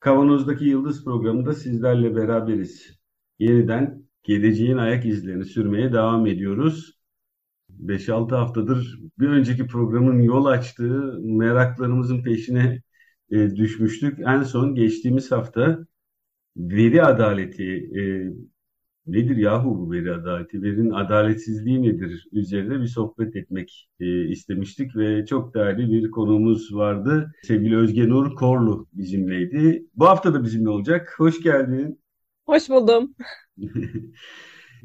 Kavanoz'daki Yıldız programında sizlerle beraberiz. Yeniden geleceğin ayak izlerini sürmeye devam ediyoruz. 5-6 haftadır bir önceki programın yol açtığı meraklarımızın peşine e, düşmüştük. En son geçtiğimiz hafta veri adaleti e, nedir yahu bu veri adaleti, verinin adaletsizliği nedir üzerine bir sohbet etmek e, istemiştik ve çok değerli bir konuğumuz vardı. Sevgili Özge Nur Korlu bizimleydi. Bu hafta da bizimle olacak. Hoş geldin. Hoş buldum.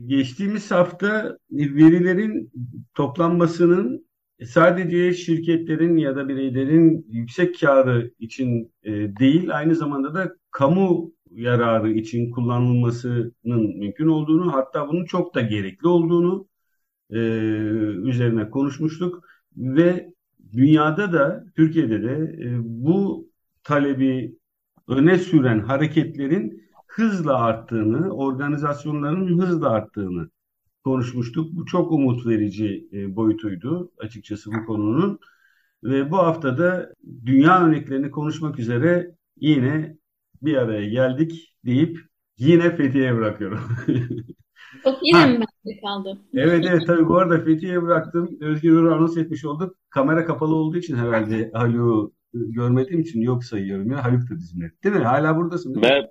Geçtiğimiz hafta verilerin toplanmasının sadece şirketlerin ya da bireylerin yüksek karı için e, değil, aynı zamanda da kamu yararı için kullanılmasının mümkün olduğunu, hatta bunun çok da gerekli olduğunu e, üzerine konuşmuştuk ve dünyada da Türkiye'de de e, bu talebi öne süren hareketlerin hızla arttığını, organizasyonların hızla arttığını konuşmuştuk. Bu çok umut verici e, boyutuydu açıkçası bu konunun. Ve bu haftada dünya örneklerini konuşmak üzere yine bir araya geldik deyip yine Fethiye'ye bırakıyorum. Yok yine mi bende kaldı? Evet evet tabii bu arada Fethiye'ye bıraktım. Özgür anons etmiş olduk. Kamera kapalı olduğu için herhalde Haluk'u görmediğim için yok sayıyorum ya. Haluk da bizimle. Değil mi? Hala buradasın. Değil mi?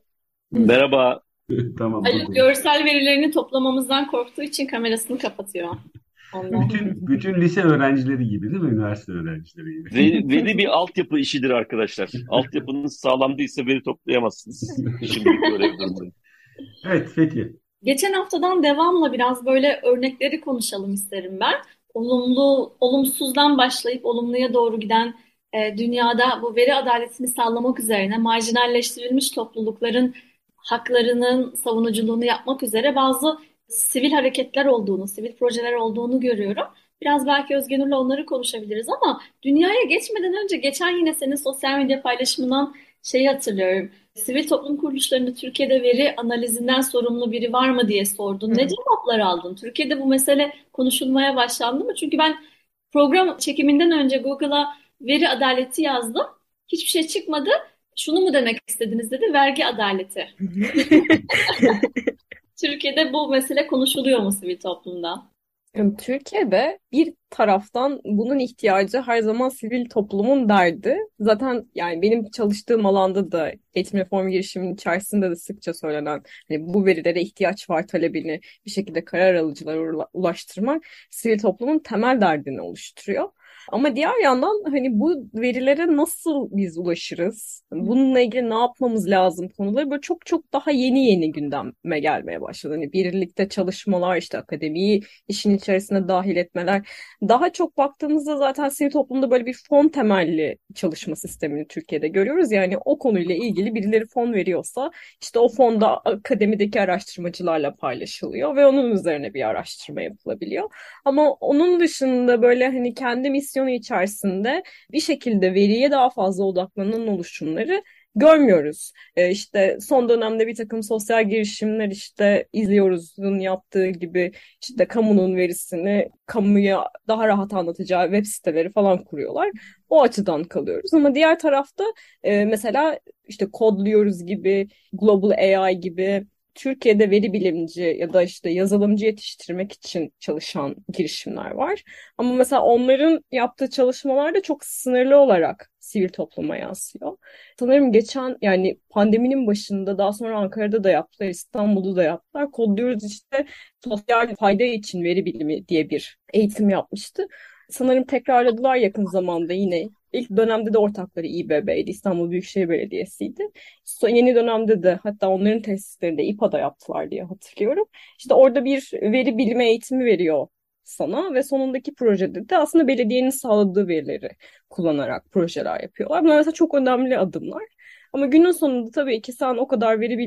Merhaba. tamam. Haluk görsel verilerini toplamamızdan korktuğu için kamerasını kapatıyor. Bütün, bütün lise öğrencileri gibi değil mi? Üniversite öğrencileri gibi. Veri, veri bir altyapı işidir arkadaşlar. Altyapınız sağlam değilse veri toplayamazsınız. Görev durumundayım. Evet Fethi. Geçen haftadan devamla biraz böyle örnekleri konuşalım isterim ben. Olumlu, olumsuzdan başlayıp olumluya doğru giden e, dünyada bu veri adaletini sağlamak üzerine marjinalleştirilmiş toplulukların haklarının savunuculuğunu yapmak üzere bazı sivil hareketler olduğunu, sivil projeler olduğunu görüyorum. Biraz belki Özgenur'la onları konuşabiliriz ama dünyaya geçmeden önce geçen yine senin sosyal medya paylaşımından şeyi hatırlıyorum. Sivil toplum kuruluşlarında Türkiye'de veri analizinden sorumlu biri var mı diye sordun. Ne cevaplar aldın? Türkiye'de bu mesele konuşulmaya başlandı mı? Çünkü ben program çekiminden önce Google'a veri adaleti yazdım. Hiçbir şey çıkmadı. Şunu mu demek istediniz dedi, vergi adaleti. Türkiye'de bu mesele konuşuluyor mu sivil toplumda? Türkiye'de bir taraftan bunun ihtiyacı her zaman sivil toplumun derdi. Zaten yani benim çalıştığım alanda da eğitim reform girişiminin içerisinde de sıkça söylenen hani bu verilere ihtiyaç var talebini bir şekilde karar alıcılara ulaştırmak sivil toplumun temel derdini oluşturuyor. Ama diğer yandan hani bu verilere nasıl biz ulaşırız? Bununla ilgili ne yapmamız lazım konuları böyle çok çok daha yeni yeni gündeme gelmeye başladı. Hani birlikte çalışmalar işte akademiyi işin içerisine dahil etmeler. Daha çok baktığımızda zaten sivil toplumda böyle bir fon temelli çalışma sistemini Türkiye'de görüyoruz. Yani o konuyla ilgili birileri fon veriyorsa işte o fonda akademideki araştırmacılarla paylaşılıyor ve onun üzerine bir araştırma yapılabiliyor. Ama onun dışında böyle hani kendi misyonu içerisinde bir şekilde veriye daha fazla odaklanan oluşumları görmüyoruz. E, işte son dönemde bir takım sosyal girişimler işte izliyoruz'un yaptığı gibi işte kamunun verisini kamuya daha rahat anlatacağı web siteleri falan kuruyorlar. O açıdan kalıyoruz ama diğer tarafta e, mesela işte kodluyoruz gibi, Global AI gibi Türkiye'de veri bilimci ya da işte yazılımcı yetiştirmek için çalışan girişimler var. Ama mesela onların yaptığı çalışmalar da çok sınırlı olarak sivil topluma yansıyor. Sanırım geçen yani pandeminin başında daha sonra Ankara'da da yaptılar, İstanbul'da da yaptılar. Kodluyoruz işte sosyal fayda için veri bilimi diye bir eğitim yapmıştı. Sanırım tekrarladılar yakın zamanda yine İlk dönemde de ortakları İBB'ydi, İstanbul Büyükşehir Belediyesi'ydi. So, yeni dönemde de hatta onların tesislerinde İPA'da yaptılar diye hatırlıyorum. İşte orada bir veri bilimi eğitimi veriyor sana ve sonundaki projede de aslında belediyenin sağladığı verileri kullanarak projeler yapıyorlar. Bunlar mesela çok önemli adımlar. Ama günün sonunda tabii ki sen o kadar veri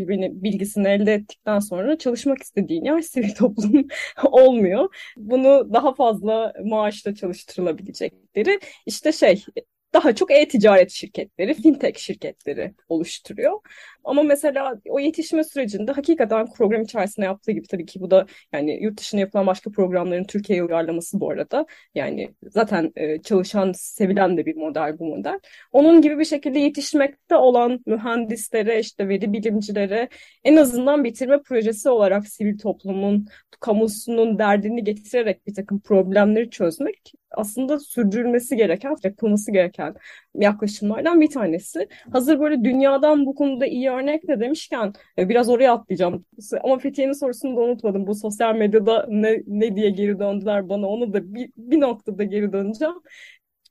bilgisini elde ettikten sonra çalışmak istediğin yer sivil toplum olmuyor. Bunu daha fazla maaşla çalıştırılabilecekleri işte şey daha çok e-ticaret şirketleri, fintech şirketleri oluşturuyor. Ama mesela o yetişme sürecinde hakikaten program içerisinde yaptığı gibi tabii ki bu da yani yurt dışında yapılan başka programların Türkiye'ye uyarlaması bu arada. Yani zaten e, çalışan, sevilen de bir model bu model. Onun gibi bir şekilde yetişmekte olan mühendislere, işte veri bilimcilere en azından bitirme projesi olarak sivil toplumun, kamusunun derdini getirerek bir takım problemleri çözmek aslında sürdürülmesi gereken, yapılması gereken yaklaşımlardan bir tanesi. Hazır böyle dünyadan bu konuda iyi örnek de demişken e, biraz oraya atlayacağım. Ama Fethiye'nin sorusunu da unutmadım. Bu sosyal medyada ne, ne diye geri döndüler bana onu da bir, bir noktada geri döneceğim.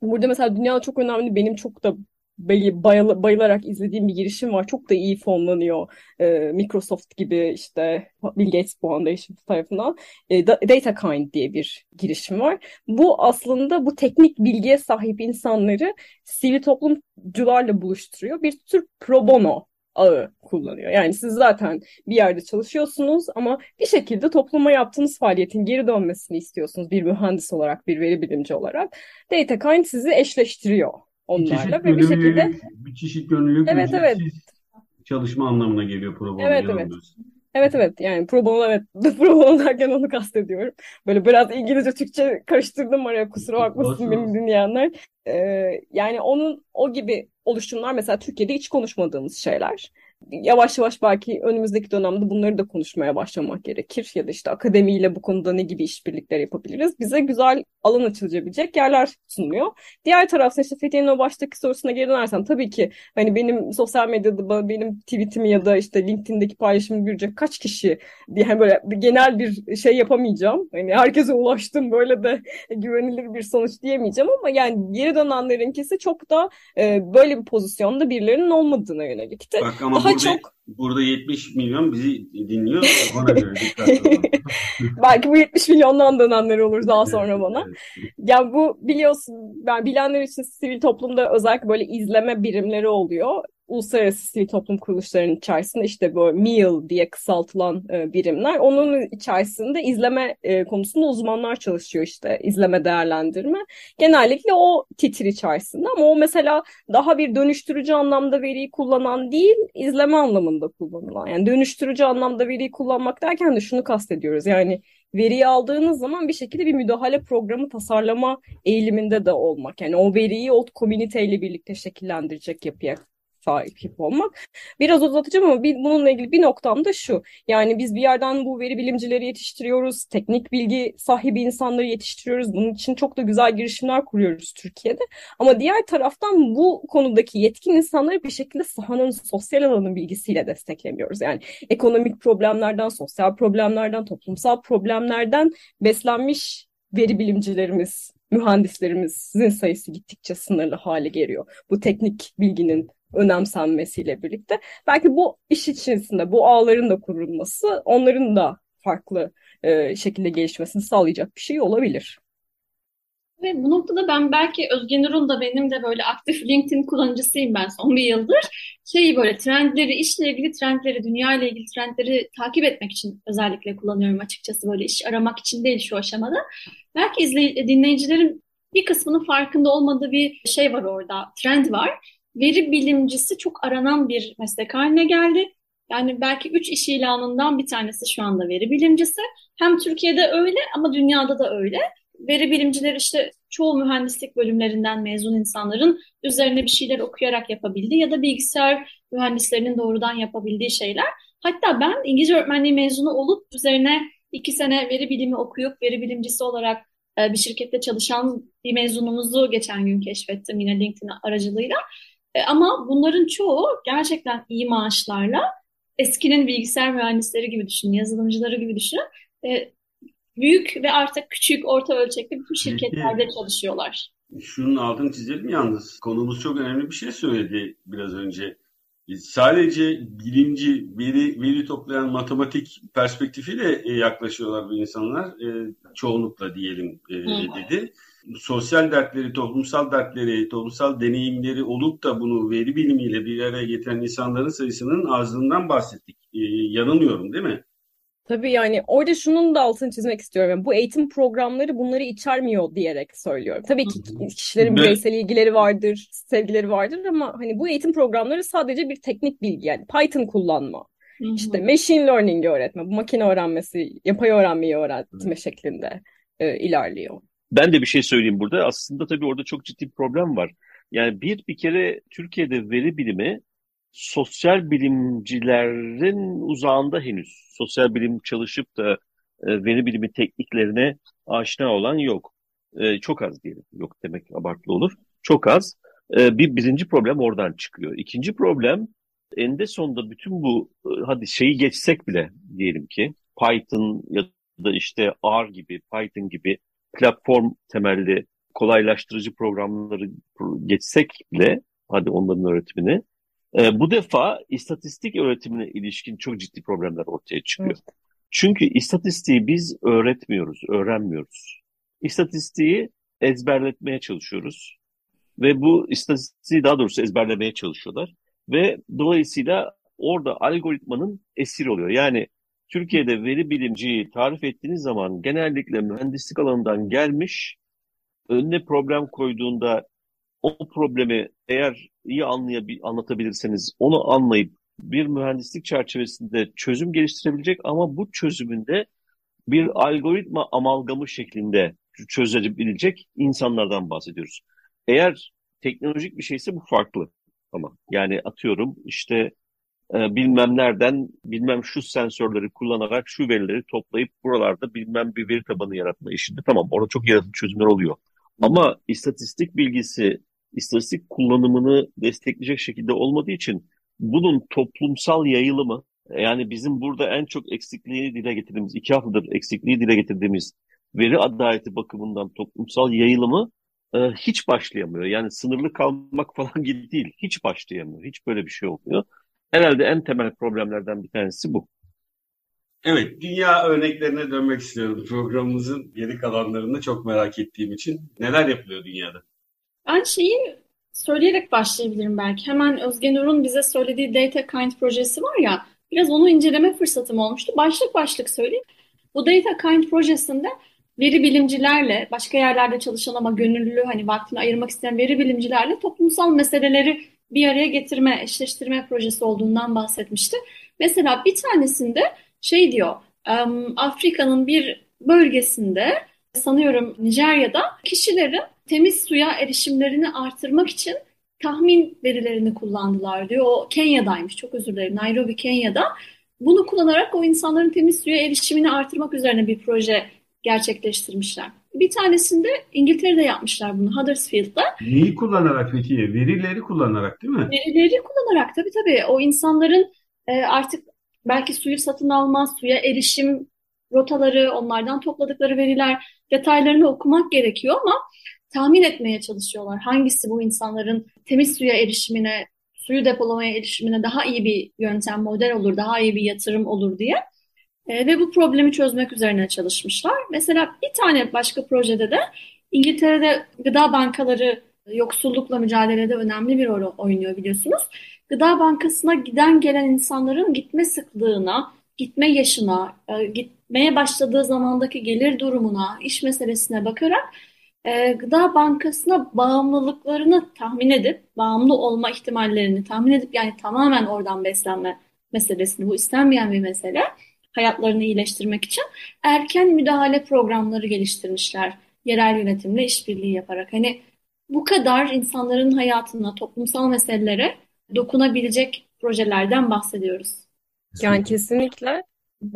Burada mesela dünyada çok önemli benim çok da bayıl, bayılarak izlediğim bir girişim var. Çok da iyi fonlanıyor. Ee, Microsoft gibi işte Bill Gates Foundation tarafından e, DataKind diye bir girişim var. Bu aslında bu teknik bilgiye sahip insanları sivil toplumcularla buluşturuyor. Bir tür pro bono ağı kullanıyor. Yani siz zaten bir yerde çalışıyorsunuz ama bir şekilde topluma yaptığınız faaliyetin geri dönmesini istiyorsunuz bir mühendis olarak, bir veri bilimci olarak. DataKind sizi eşleştiriyor onlarla ve bir şekilde bir çeşit gönüllülük evet, evet. çalışma anlamına geliyor pro bono. Evet evet. Evet evet yani pro bono evet pro bono derken onu kastediyorum. Böyle biraz İngilizce Türkçe karıştırdım oraya kusura bakmasın benim dinleyenler. Ee, yani onun o gibi oluşumlar mesela Türkiye'de hiç konuşmadığımız şeyler yavaş yavaş belki önümüzdeki dönemde bunları da konuşmaya başlamak gerekir. Ya da işte akademiyle bu konuda ne gibi işbirlikler yapabiliriz. Bize güzel alan açılabilecek yerler sunuyor. Diğer tarafta işte Fethiye'nin o baştaki sorusuna geri dönersem tabii ki hani benim sosyal medyada benim tweetimi ya da işte LinkedIn'deki paylaşımı görecek kaç kişi diye hani böyle genel bir şey yapamayacağım. Hani herkese ulaştım böyle de güvenilir bir sonuç diyemeyeceğim ama yani geri dönenlerinkisi çok da e, böyle bir pozisyonda birilerinin olmadığına yönelikti. Bak ama Daha burada, çok burada 70 milyon bizi dinliyor. Ona göre Belki bu 70 milyondan dönenler olur daha sonra bana. Ya bu biliyorsun ben bilenler için sivil toplumda özellikle böyle izleme birimleri oluyor uluslararası sivil toplum kuruluşlarının içerisinde işte bu MEAL diye kısaltılan e, birimler. Onun içerisinde izleme e, konusunda uzmanlar çalışıyor işte izleme değerlendirme. Genellikle o titir içerisinde ama o mesela daha bir dönüştürücü anlamda veriyi kullanan değil izleme anlamında kullanılan. Yani dönüştürücü anlamda veriyi kullanmak derken de şunu kastediyoruz. Yani veriyi aldığınız zaman bir şekilde bir müdahale programı tasarlama eğiliminde de olmak. Yani o veriyi o komüniteyle birlikte şekillendirecek yapıya sahip olmak. Biraz uzatacağım ama bir, bununla ilgili bir noktam da şu. Yani biz bir yerden bu veri bilimcileri yetiştiriyoruz, teknik bilgi sahibi insanları yetiştiriyoruz. Bunun için çok da güzel girişimler kuruyoruz Türkiye'de. Ama diğer taraftan bu konudaki yetkin insanları bir şekilde sahanın, sosyal alanın bilgisiyle desteklemiyoruz. Yani ekonomik problemlerden, sosyal problemlerden, toplumsal problemlerden beslenmiş veri bilimcilerimiz, mühendislerimizin sayısı gittikçe sınırlı hale geliyor. Bu teknik bilginin önemsenmesiyle birlikte. Belki bu iş içerisinde bu ağların da kurulması onların da farklı e, şekilde gelişmesini sağlayacak bir şey olabilir. Ve bu noktada ben belki Özge Nur'un da benim de böyle aktif LinkedIn kullanıcısıyım ben son bir yıldır. Şeyi böyle trendleri, işle ilgili trendleri, dünya ile ilgili trendleri takip etmek için özellikle kullanıyorum açıkçası. Böyle iş aramak için değil şu aşamada. Belki izley dinleyicilerin bir kısmının farkında olmadığı bir şey var orada, trend var veri bilimcisi çok aranan bir meslek haline geldi. Yani belki üç iş ilanından bir tanesi şu anda veri bilimcisi. Hem Türkiye'de öyle ama dünyada da öyle. Veri bilimcileri işte çoğu mühendislik bölümlerinden mezun insanların üzerine bir şeyler okuyarak yapabildiği ya da bilgisayar mühendislerinin doğrudan yapabildiği şeyler. Hatta ben İngilizce öğretmenliği mezunu olup üzerine iki sene veri bilimi okuyup veri bilimcisi olarak e, bir şirkette çalışan bir mezunumuzu geçen gün keşfettim yine LinkedIn aracılığıyla. E, ama bunların çoğu gerçekten iyi maaşlarla eskinin bilgisayar mühendisleri gibi düşünün, yazılımcıları gibi düşünün. E, büyük ve artık küçük, orta ölçekli bütün şirketlerde çalışıyorlar. Şunun altını çizelim yalnız. Konumuz çok önemli bir şey söyledi biraz önce. e, sadece bilimci, veri, veri toplayan matematik perspektifiyle e, yaklaşıyorlar bu insanlar. E, çoğunlukla diyelim dedi. Sosyal dertleri, toplumsal dertleri, toplumsal deneyimleri olup da bunu veri bilimiyle bir araya getiren insanların sayısının azlığından bahsettik. Yanılmıyorum değil mi? Tabii yani orada şunun da altını çizmek istiyorum. Yani bu eğitim programları bunları içermiyor diyerek söylüyorum. Tabii ki kişilerin bireysel ilgileri vardır, sevgileri vardır ama hani bu eğitim programları sadece bir teknik bilgi yani Python kullanma, işte machine learning öğretme, bu makine öğrenmesi, yapay öğrenmeyi öğretme şeklinde e, ilerliyor. Ben de bir şey söyleyeyim burada. Aslında tabii orada çok ciddi bir problem var. Yani bir bir kere Türkiye'de veri bilimi sosyal bilimcilerin uzağında henüz. Sosyal bilim çalışıp da e, veri bilimi tekniklerine aşina olan yok. E, çok az diyelim. Yok demek abartılı olur. Çok az. E, bir birinci problem oradan çıkıyor. İkinci problem eninde sonunda bütün bu e, hadi şeyi geçsek bile diyelim ki Python ya da işte R gibi, Python gibi platform temelli kolaylaştırıcı programları geçsek bile hadi onların öğretimini e, bu defa istatistik öğretimine ilişkin çok ciddi problemler ortaya çıkıyor. Evet. Çünkü istatistiği biz öğretmiyoruz, öğrenmiyoruz. İstatistiği ezberletmeye çalışıyoruz. Ve bu istatistiği daha doğrusu ezberlemeye çalışıyorlar. Ve dolayısıyla orada algoritmanın esir oluyor. Yani Türkiye'de veri bilimciyi tarif ettiğiniz zaman genellikle mühendislik alanından gelmiş, önüne problem koyduğunda o problemi eğer iyi anlayabil anlatabilirseniz onu anlayıp bir mühendislik çerçevesinde çözüm geliştirebilecek ama bu çözümünde bir algoritma amalgamı şeklinde çözebilecek insanlardan bahsediyoruz. Eğer teknolojik bir şeyse bu farklı ama yani atıyorum işte bilmem nereden bilmem şu sensörleri kullanarak şu verileri toplayıp buralarda bilmem bir veri tabanı yaratma işinde tamam orada çok yaratıcı çözümler oluyor. Ama istatistik bilgisi istatistik kullanımını destekleyecek şekilde olmadığı için bunun toplumsal yayılımı yani bizim burada en çok eksikliğini dile getirdiğimiz, iki haftadır eksikliği dile getirdiğimiz veri adaleti bakımından toplumsal yayılımı e, hiç başlayamıyor. Yani sınırlı kalmak falan gibi değil. Hiç başlayamıyor. Hiç böyle bir şey olmuyor. Herhalde en temel problemlerden bir tanesi bu. Evet, dünya örneklerine dönmek istiyorum. Programımızın geri kalanlarını çok merak ettiğim için. Neler yapılıyor dünyada? Ben şeyi söyleyerek başlayabilirim belki. Hemen Özge Nur'un bize söylediği Data Kind projesi var ya, biraz onu inceleme fırsatım olmuştu. Başlık başlık söyleyeyim. Bu Data Kind projesinde veri bilimcilerle, başka yerlerde çalışan ama gönüllü hani vaktini ayırmak isteyen veri bilimcilerle toplumsal meseleleri bir araya getirme, eşleştirme projesi olduğundan bahsetmişti. Mesela bir tanesinde şey diyor, Afrika'nın bir bölgesinde sanıyorum Nijerya'da kişilerin temiz suya erişimlerini artırmak için tahmin verilerini kullandılar diyor. O Kenya'daymış çok özür dilerim Nairobi Kenya'da. Bunu kullanarak o insanların temiz suya erişimini artırmak üzerine bir proje gerçekleştirmişler. Bir tanesinde İngiltere'de yapmışlar bunu Huddersfield'da. Neyi kullanarak peki? Verileri kullanarak değil mi? Verileri kullanarak tabii tabii. O insanların e, artık belki suyu satın alma, suya erişim rotaları, onlardan topladıkları veriler detaylarını okumak gerekiyor ama tahmin etmeye çalışıyorlar. Hangisi bu insanların temiz suya erişimine, suyu depolamaya erişimine daha iyi bir yöntem, model olur, daha iyi bir yatırım olur diye. E, ve bu problemi çözmek üzerine çalışmışlar. Mesela bir tane başka projede de İngiltere'de gıda bankaları yoksullukla mücadelede önemli bir rol oynuyor biliyorsunuz. Gıda bankasına giden gelen insanların gitme sıklığına, gitme yaşına, e, gitmeye başladığı zamandaki gelir durumuna, iş meselesine bakarak e, Gıda Bankası'na bağımlılıklarını tahmin edip, bağımlı olma ihtimallerini tahmin edip yani tamamen oradan beslenme meselesini, bu istenmeyen bir mesele, hayatlarını iyileştirmek için erken müdahale programları geliştirmişler. Yerel yönetimle işbirliği yaparak. Hani bu kadar insanların hayatına, toplumsal meselelere dokunabilecek projelerden bahsediyoruz. Yani kesinlikle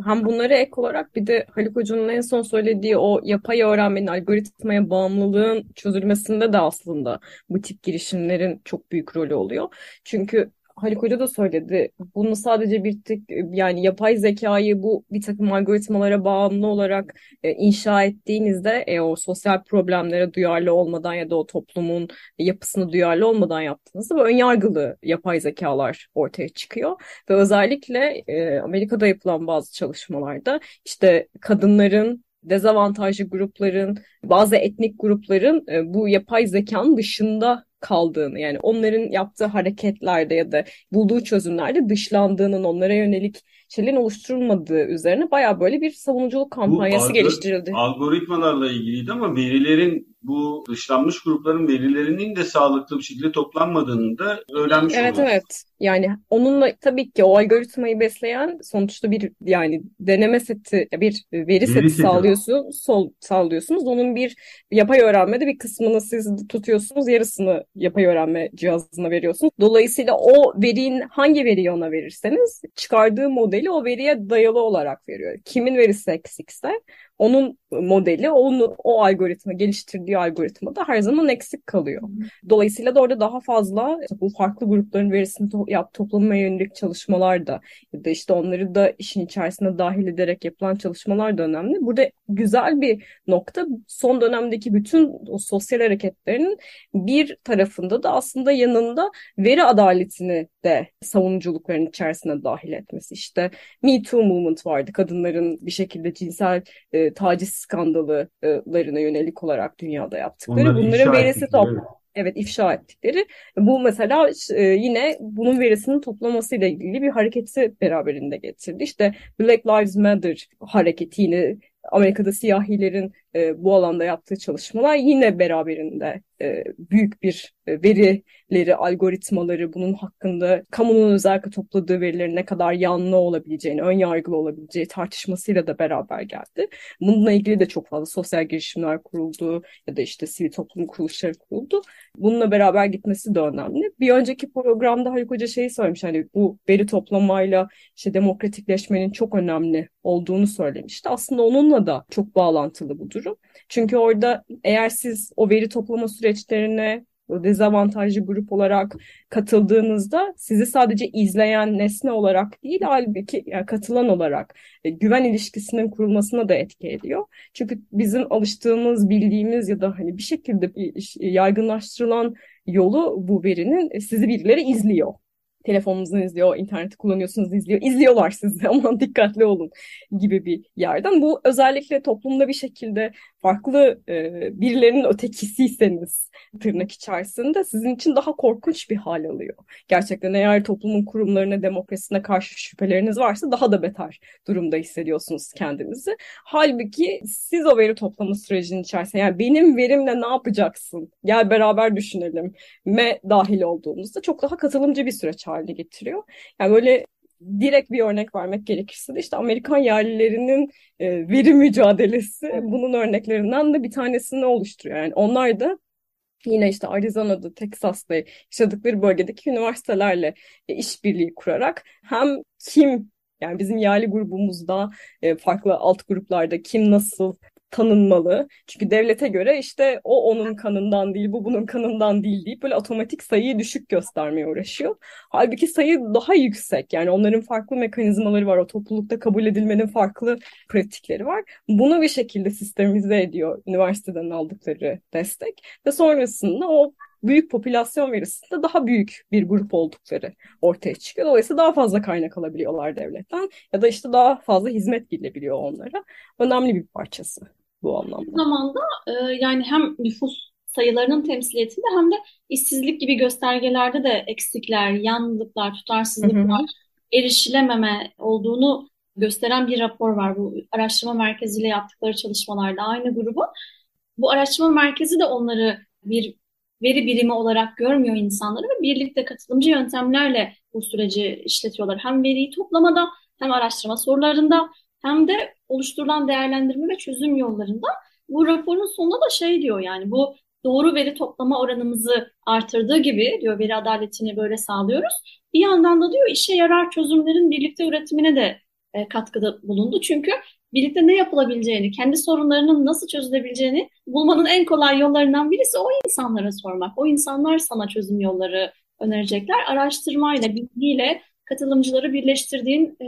hem bunları ek olarak bir de Haluk Hoca'nın en son söylediği o yapay öğrenmenin, algoritmaya bağımlılığın çözülmesinde de aslında bu tip girişimlerin çok büyük rolü oluyor. Çünkü Haluk Hoca da söyledi. Bunu sadece bir tık yani yapay zekayı bu bir takım algoritmalara bağımlı olarak e, inşa ettiğinizde e, o sosyal problemlere duyarlı olmadan ya da o toplumun yapısını duyarlı olmadan yaptığınızda bu önyargılı yapay zekalar ortaya çıkıyor. Ve özellikle e, Amerika'da yapılan bazı çalışmalarda işte kadınların dezavantajlı grupların, bazı etnik grupların e, bu yapay zekanın dışında kaldığını yani onların yaptığı hareketlerde ya da bulduğu çözümlerde dışlandığının onlara yönelik şeylerin oluşturulmadığı üzerine baya böyle bir savunuculuk kampanyası bu geliştirildi. Algoritmalarla ilgiliydi ama verilerin bu dışlanmış grupların verilerinin de sağlıklı bir şekilde toplanmadığını da öğrenmiş Evet oluyoruz. evet. Yani onunla tabii ki o algoritmayı besleyen sonuçta bir yani deneme seti bir veri, Veri seti seti. sağlıyorsun, sol sağlıyorsunuz. Onun bir yapay öğrenmede bir kısmını siz tutuyorsunuz, yarısını yapay öğrenme cihazına veriyorsunuz. Dolayısıyla o verinin hangi veriyi ona verirseniz çıkardığı modeli o veriye dayalı olarak veriyor. Kimin verisi eksikse onun modeli, onu, o algoritma, geliştirdiği algoritma da her zaman eksik kalıyor. Dolayısıyla da orada daha fazla bu farklı grupların verisini to yap, toplamaya yönelik çalışmalar da ya da işte onları da işin içerisine dahil ederek yapılan çalışmalar da önemli. Burada güzel bir nokta son dönemdeki bütün o sosyal hareketlerin bir tarafında da aslında yanında veri adaletini de savunuculukların içerisine dahil etmesi. İşte Me Too movement vardı. Kadınların bir şekilde cinsel e, taciz skandallarına yönelik olarak dünyada yaptıkları. Onları Bunların verisi ettikleri, top evet. Evet ifşa ettikleri. Bu mesela e, yine bunun verisinin toplamasıyla ilgili bir hareketi beraberinde getirdi. İşte Black Lives Matter hareketi yine Amerika'da siyahilerin e, bu alanda yaptığı çalışmalar yine beraberinde e, büyük bir e, verileri, algoritmaları bunun hakkında kamunun özellikle topladığı verilerin ne kadar yanlı olabileceğini, ön yargılı olabileceği tartışmasıyla da beraber geldi. Bununla ilgili de çok fazla sosyal girişimler kuruldu ya da işte sivil toplum kuruluşları kuruldu. Bununla beraber gitmesi de önemli. Bir önceki programda Haluk Hoca şeyi söylemiş hani bu veri toplamayla işte demokratikleşmenin çok önemli olduğunu söylemişti. Aslında onunla da çok bağlantılı bu durum. Çünkü orada eğer siz o veri toplama süreçlerine dezavantajlı grup olarak katıldığınızda sizi sadece izleyen nesne olarak değil halbuki yani katılan olarak e, güven ilişkisinin kurulmasına da etki ediyor. Çünkü bizim alıştığımız, bildiğimiz ya da hani bir şekilde yaygınlaştırılan yolu bu verinin e, sizi birileri izliyor telefonunuzdan izliyor, interneti kullanıyorsunuz izliyor. İzliyorlar sizi aman dikkatli olun gibi bir yerden. Bu özellikle toplumda bir şekilde farklı e, birilerinin ötekisiyseniz tırnak içerisinde sizin için daha korkunç bir hal alıyor. Gerçekten eğer toplumun kurumlarına, demokrasisine karşı şüpheleriniz varsa daha da beter durumda hissediyorsunuz kendinizi. Halbuki siz o veri toplama sürecinin içerisinde yani benim verimle ne yapacaksın? Gel beraber düşünelim. Me dahil olduğumuzda çok daha katılımcı bir süreç haline getiriyor. Yani böyle direkt bir örnek vermek gerekirse de işte Amerikan yerlilerinin e, veri mücadelesi bunun örneklerinden de bir tanesini oluşturuyor. Yani onlar da yine işte Arizona'da, Texas'ta yaşadıkları bölgedeki üniversitelerle e, işbirliği kurarak hem kim yani bizim yerli grubumuzda e, farklı alt gruplarda kim nasıl tanınmalı. Çünkü devlete göre işte o onun kanından değil, bu bunun kanından değil deyip böyle otomatik sayıyı düşük göstermeye uğraşıyor. Halbuki sayı daha yüksek. Yani onların farklı mekanizmaları var. O toplulukta kabul edilmenin farklı pratikleri var. Bunu bir şekilde sistemize ediyor üniversiteden aldıkları destek. Ve sonrasında o büyük popülasyon verisinde daha büyük bir grup oldukları ortaya çıkıyor. Dolayısıyla daha fazla kaynak alabiliyorlar devletten ya da işte daha fazla hizmet gidebiliyor onlara. Önemli bir parçası bu anlamda. Zamanda e, yani hem nüfus sayılarının temsiliyetinde hem de işsizlik gibi göstergelerde de eksikler, yanlılıklar, tutarsızlıklar, erişilememe olduğunu gösteren bir rapor var. Bu araştırma merkeziyle yaptıkları çalışmalarda aynı grubu. Bu araştırma merkezi de onları bir veri birimi olarak görmüyor insanları ve birlikte katılımcı yöntemlerle bu süreci işletiyorlar. Hem veriyi toplamada hem araştırma sorularında hem de oluşturulan değerlendirme ve çözüm yollarında bu raporun sonunda da şey diyor yani bu doğru veri toplama oranımızı artırdığı gibi diyor veri adaletini böyle sağlıyoruz. Bir yandan da diyor işe yarar çözümlerin birlikte üretimine de e, katkıda bulundu. Çünkü birlikte ne yapılabileceğini, kendi sorunlarının nasıl çözülebileceğini bulmanın en kolay yollarından birisi o insanlara sormak. O insanlar sana çözüm yolları önerecekler. Araştırmayla, bilgiyle katılımcıları birleştirdiğin e,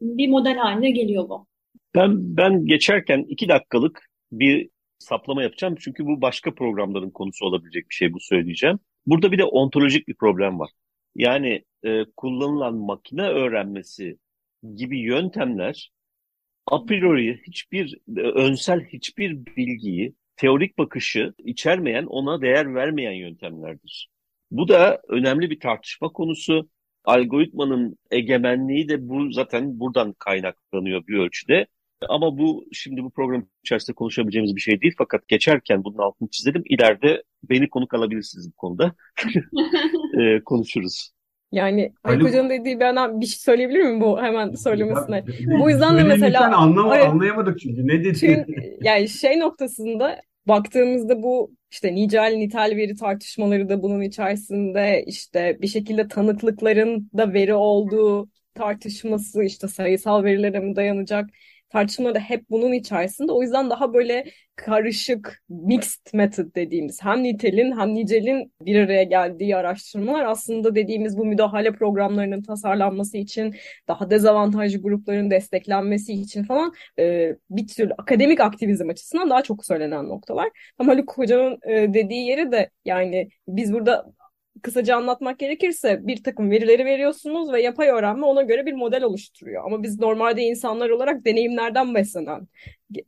bir model haline geliyor bu. Ben ben geçerken iki dakikalık bir saplama yapacağım. Çünkü bu başka programların konusu olabilecek bir şey bu söyleyeceğim. Burada bir de ontolojik bir problem var. Yani e, kullanılan makine öğrenmesi gibi yöntemler a priori hiçbir e, önsel hiçbir bilgiyi, teorik bakışı içermeyen, ona değer vermeyen yöntemlerdir. Bu da önemli bir tartışma konusu. Algoritmanın egemenliği de bu zaten buradan kaynaklanıyor bir ölçüde. Ama bu şimdi bu program içerisinde konuşabileceğimiz bir şey değil. Fakat geçerken bunun altını çizelim. İleride beni konuk alabilirsiniz bu konuda. e, konuşuruz. Yani Haluk Hoca'nın dediği bir adam bir şey söyleyebilir miyim bu hemen söylemesine? Ya, bu yüzden de mesela anlama, anlayamadık çünkü ne dedi? Çünkü, yani şey noktasında baktığımızda bu işte nicel nitel veri tartışmaları da bunun içerisinde işte bir şekilde tanıklıkların da veri olduğu tartışması işte sayısal verilere mi dayanacak tartışmaları hep bunun içerisinde. O yüzden daha böyle karışık, mixed method dediğimiz hem nitelin hem nicelin bir araya geldiği araştırmalar aslında dediğimiz bu müdahale programlarının tasarlanması için, daha dezavantajlı grupların desteklenmesi için falan e, bir türlü akademik aktivizm açısından daha çok söylenen noktalar. Ama Haluk Hoca'nın e, dediği yeri de yani biz burada kısaca anlatmak gerekirse bir takım verileri veriyorsunuz ve yapay öğrenme ona göre bir model oluşturuyor. Ama biz normalde insanlar olarak deneyimlerden beslenen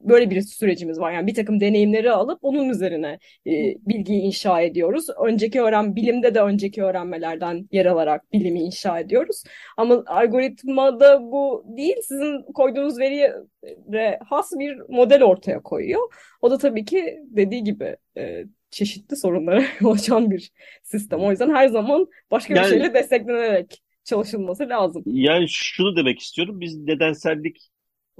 böyle bir sürecimiz var. Yani bir takım deneyimleri alıp onun üzerine e, bilgiyi inşa ediyoruz. Önceki öğren bilimde de önceki öğrenmelerden yer alarak bilimi inşa ediyoruz. Ama algoritmada bu değil. Sizin koyduğunuz veriye has bir model ortaya koyuyor. O da tabii ki dediği gibi e, çeşitli sorunlara yol bir sistem. O yüzden her zaman başka yani, bir şeyle desteklenerek çalışılması lazım. Yani şunu demek istiyorum. Biz nedensellik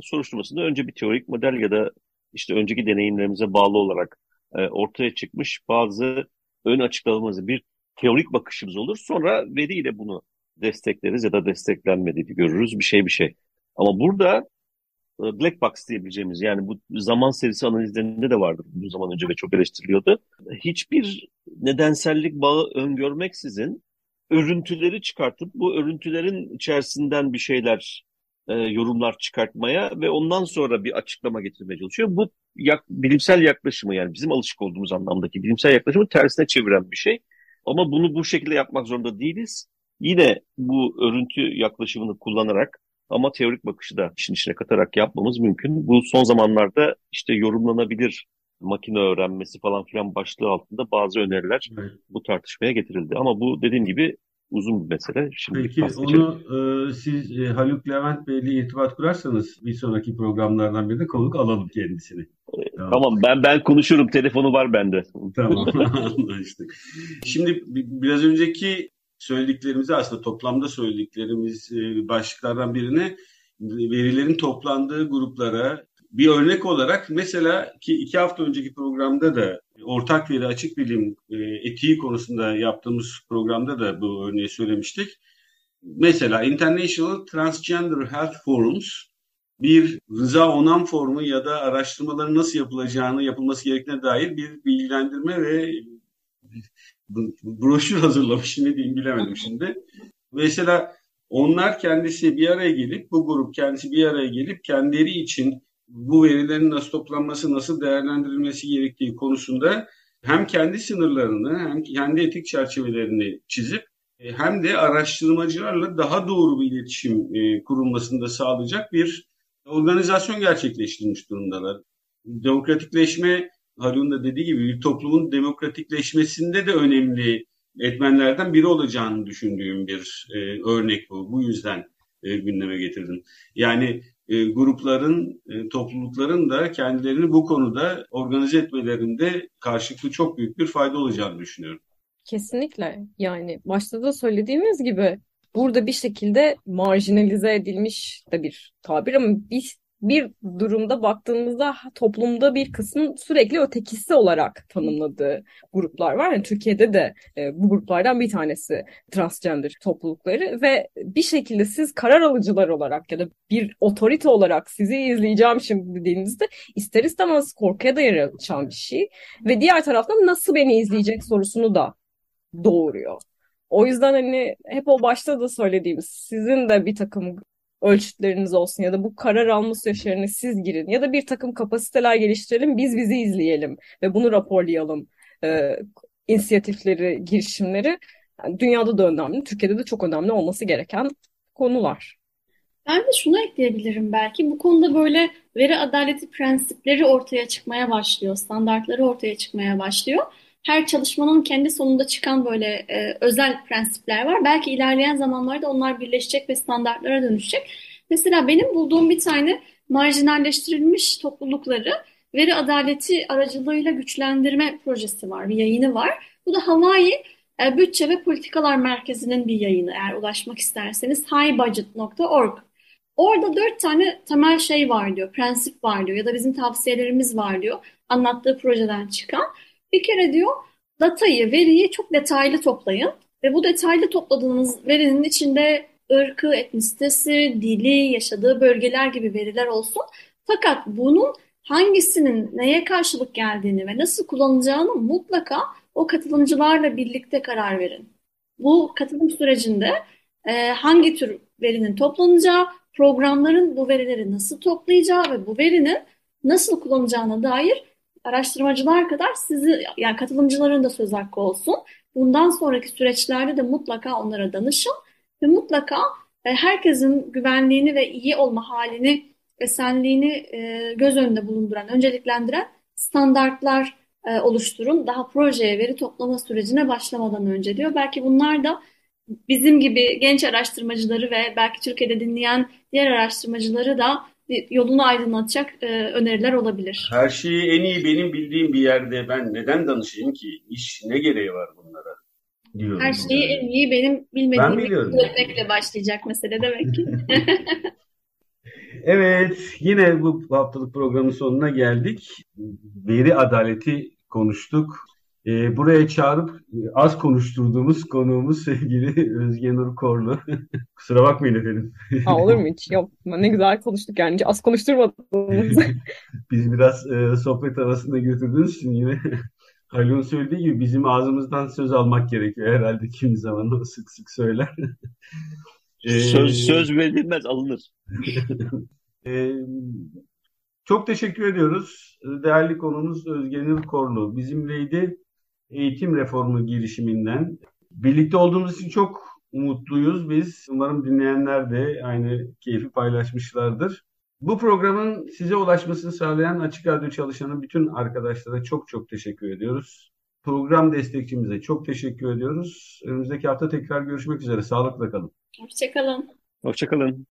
soruşturmasında önce bir teorik model ya da işte önceki deneyimlerimize bağlı olarak e, ortaya çıkmış bazı ön açıklamamız bir teorik bakışımız olur. Sonra veriyle bunu destekleriz ya da desteklenmediğini görürüz bir şey bir şey. Ama burada black box diyebileceğimiz yani bu zaman serisi analizlerinde de vardı bu zaman önce ve çok eleştiriliyordu. Hiçbir nedensellik bağı öngörmeksizin örüntüleri çıkartıp bu örüntülerin içerisinden bir şeyler e, yorumlar çıkartmaya ve ondan sonra bir açıklama getirmeye çalışıyor. Bu yak, bilimsel yaklaşımı yani bizim alışık olduğumuz anlamdaki bilimsel yaklaşımı tersine çeviren bir şey. Ama bunu bu şekilde yapmak zorunda değiliz. Yine bu örüntü yaklaşımını kullanarak ama teorik bakışı da işin içine katarak yapmamız mümkün. Bu son zamanlarda işte yorumlanabilir makine öğrenmesi falan filan başlığı altında bazı öneriler evet. bu tartışmaya getirildi. Ama bu dediğim gibi uzun bir mesele. Şimdi Peki onu e, siz e, Haluk Levent Bey'le irtibat kurarsanız bir sonraki programlardan birinde konuk alalım kendisini. E, tamam. tamam ben ben konuşurum. Telefonu var bende. Tamam anlaştık. Şimdi biraz önceki söylediklerimizi aslında toplamda söylediklerimiz e, başlıklardan birini verilerin toplandığı gruplara bir örnek olarak mesela ki iki hafta önceki programda da ortak veri açık bilim e, etiği konusunda yaptığımız programda da bu örneği söylemiştik. Mesela International Transgender Health Forums bir rıza onam formu ya da araştırmaların nasıl yapılacağını, yapılması gerektiğine dair bir bilgilendirme ve broşür hazırlamış. Ne diyeyim bilemedim şimdi. Mesela onlar kendisi bir araya gelip, bu grup kendisi bir araya gelip kendileri için bu verilerin nasıl toplanması, nasıl değerlendirilmesi gerektiği konusunda hem kendi sınırlarını hem kendi etik çerçevelerini çizip e, hem de araştırmacılarla daha doğru bir iletişim e, kurulmasını da sağlayacak bir organizasyon gerçekleştirmiş durumdalar. Demokratikleşme Harun da dediği gibi bir toplumun demokratikleşmesinde de önemli etmenlerden biri olacağını düşündüğüm bir e, örnek bu. Bu yüzden e, gündeme getirdim. Yani e, grupların, e, toplulukların da kendilerini bu konuda organize etmelerinde karşılıklı çok büyük bir fayda olacağını düşünüyorum. Kesinlikle. Yani başta da söylediğimiz gibi burada bir şekilde marjinalize edilmiş de bir tabir ama biz bir durumda baktığımızda toplumda bir kısmın sürekli ötekisi olarak tanımladığı gruplar var. Yani Türkiye'de de e, bu gruplardan bir tanesi transgender toplulukları ve bir şekilde siz karar alıcılar olarak ya da bir otorite olarak sizi izleyeceğim şimdi dediğinizde ister istemez korkuya da yer açan bir şey ve diğer taraftan nasıl beni izleyecek sorusunu da doğuruyor. O yüzden hani hep o başta da söylediğimiz sizin de bir takım ölçütleriniz olsun ya da bu karar alma süreçlerine siz girin ya da bir takım kapasiteler geliştirelim biz bizi izleyelim ve bunu raporlayalım e, inisiyatifleri, girişimleri yani dünyada da önemli, Türkiye'de de çok önemli olması gereken konular. Ben de şunu ekleyebilirim belki. Bu konuda böyle veri adaleti prensipleri ortaya çıkmaya başlıyor, standartları ortaya çıkmaya başlıyor. Her çalışmanın kendi sonunda çıkan böyle e, özel prensipler var. Belki ilerleyen zamanlarda onlar birleşecek ve standartlara dönüşecek. Mesela benim bulduğum bir tane marjinalleştirilmiş toplulukları veri adaleti aracılığıyla güçlendirme projesi var, bir yayını var. Bu da Hawaii e, Bütçe ve Politikalar Merkezi'nin bir yayını eğer ulaşmak isterseniz highbudget.org. Orada dört tane temel şey var diyor, prensip var diyor ya da bizim tavsiyelerimiz var diyor anlattığı projeden çıkan. Bir kere diyor datayı, veriyi çok detaylı toplayın ve bu detaylı topladığınız verinin içinde ırkı, etnisitesi, dili, yaşadığı bölgeler gibi veriler olsun. Fakat bunun hangisinin neye karşılık geldiğini ve nasıl kullanılacağını mutlaka o katılımcılarla birlikte karar verin. Bu katılım sürecinde e, hangi tür verinin toplanacağı, programların bu verileri nasıl toplayacağı ve bu verinin nasıl kullanacağına dair araştırmacılar kadar sizi yani katılımcıların da söz hakkı olsun. Bundan sonraki süreçlerde de mutlaka onlara danışın ve mutlaka e, herkesin güvenliğini ve iyi olma halini esenliğini e, göz önünde bulunduran, önceliklendiren standartlar e, oluşturun. Daha projeye veri toplama sürecine başlamadan önce diyor. Belki bunlar da bizim gibi genç araştırmacıları ve belki Türkiye'de dinleyen diğer araştırmacıları da yolunu aydınlatacak e, öneriler olabilir. Her şeyi en iyi benim bildiğim bir yerde ben neden danışayım ki? İş ne gereği var bunlara? Diyorum Her şeyi yani. en iyi benim bilmediğimi öğretmekle başlayacak mesele demek ki. Evet, yine bu haftalık programın sonuna geldik. Veri adaleti konuştuk. Ee, buraya çağırıp az konuşturduğumuz konuğumuz sevgili Özge Nur Korlu. Kusura bakmayın efendim. Ha, olur mu hiç? Yok. Ne güzel konuştuk yani. Az konuşturmadınız. Biz biraz e, sohbet arasında götürdüğünüz için yine Halil'in söylediği gibi bizim ağzımızdan söz almak gerekiyor. Herhalde kimi zaman o sık sık söyler. söz, söz verilmez alınır. Ee, çok teşekkür ediyoruz. Değerli konumuz Özgenil Korlu. Bizimleydi eğitim reformu girişiminden. Birlikte olduğumuz için çok mutluyuz biz. Umarım dinleyenler de aynı keyfi paylaşmışlardır. Bu programın size ulaşmasını sağlayan Açık Radyo çalışanı bütün arkadaşlara çok çok teşekkür ediyoruz. Program destekçimize çok teşekkür ediyoruz. Önümüzdeki hafta tekrar görüşmek üzere. Sağlıkla kalın. Hoşçakalın. Hoşçakalın.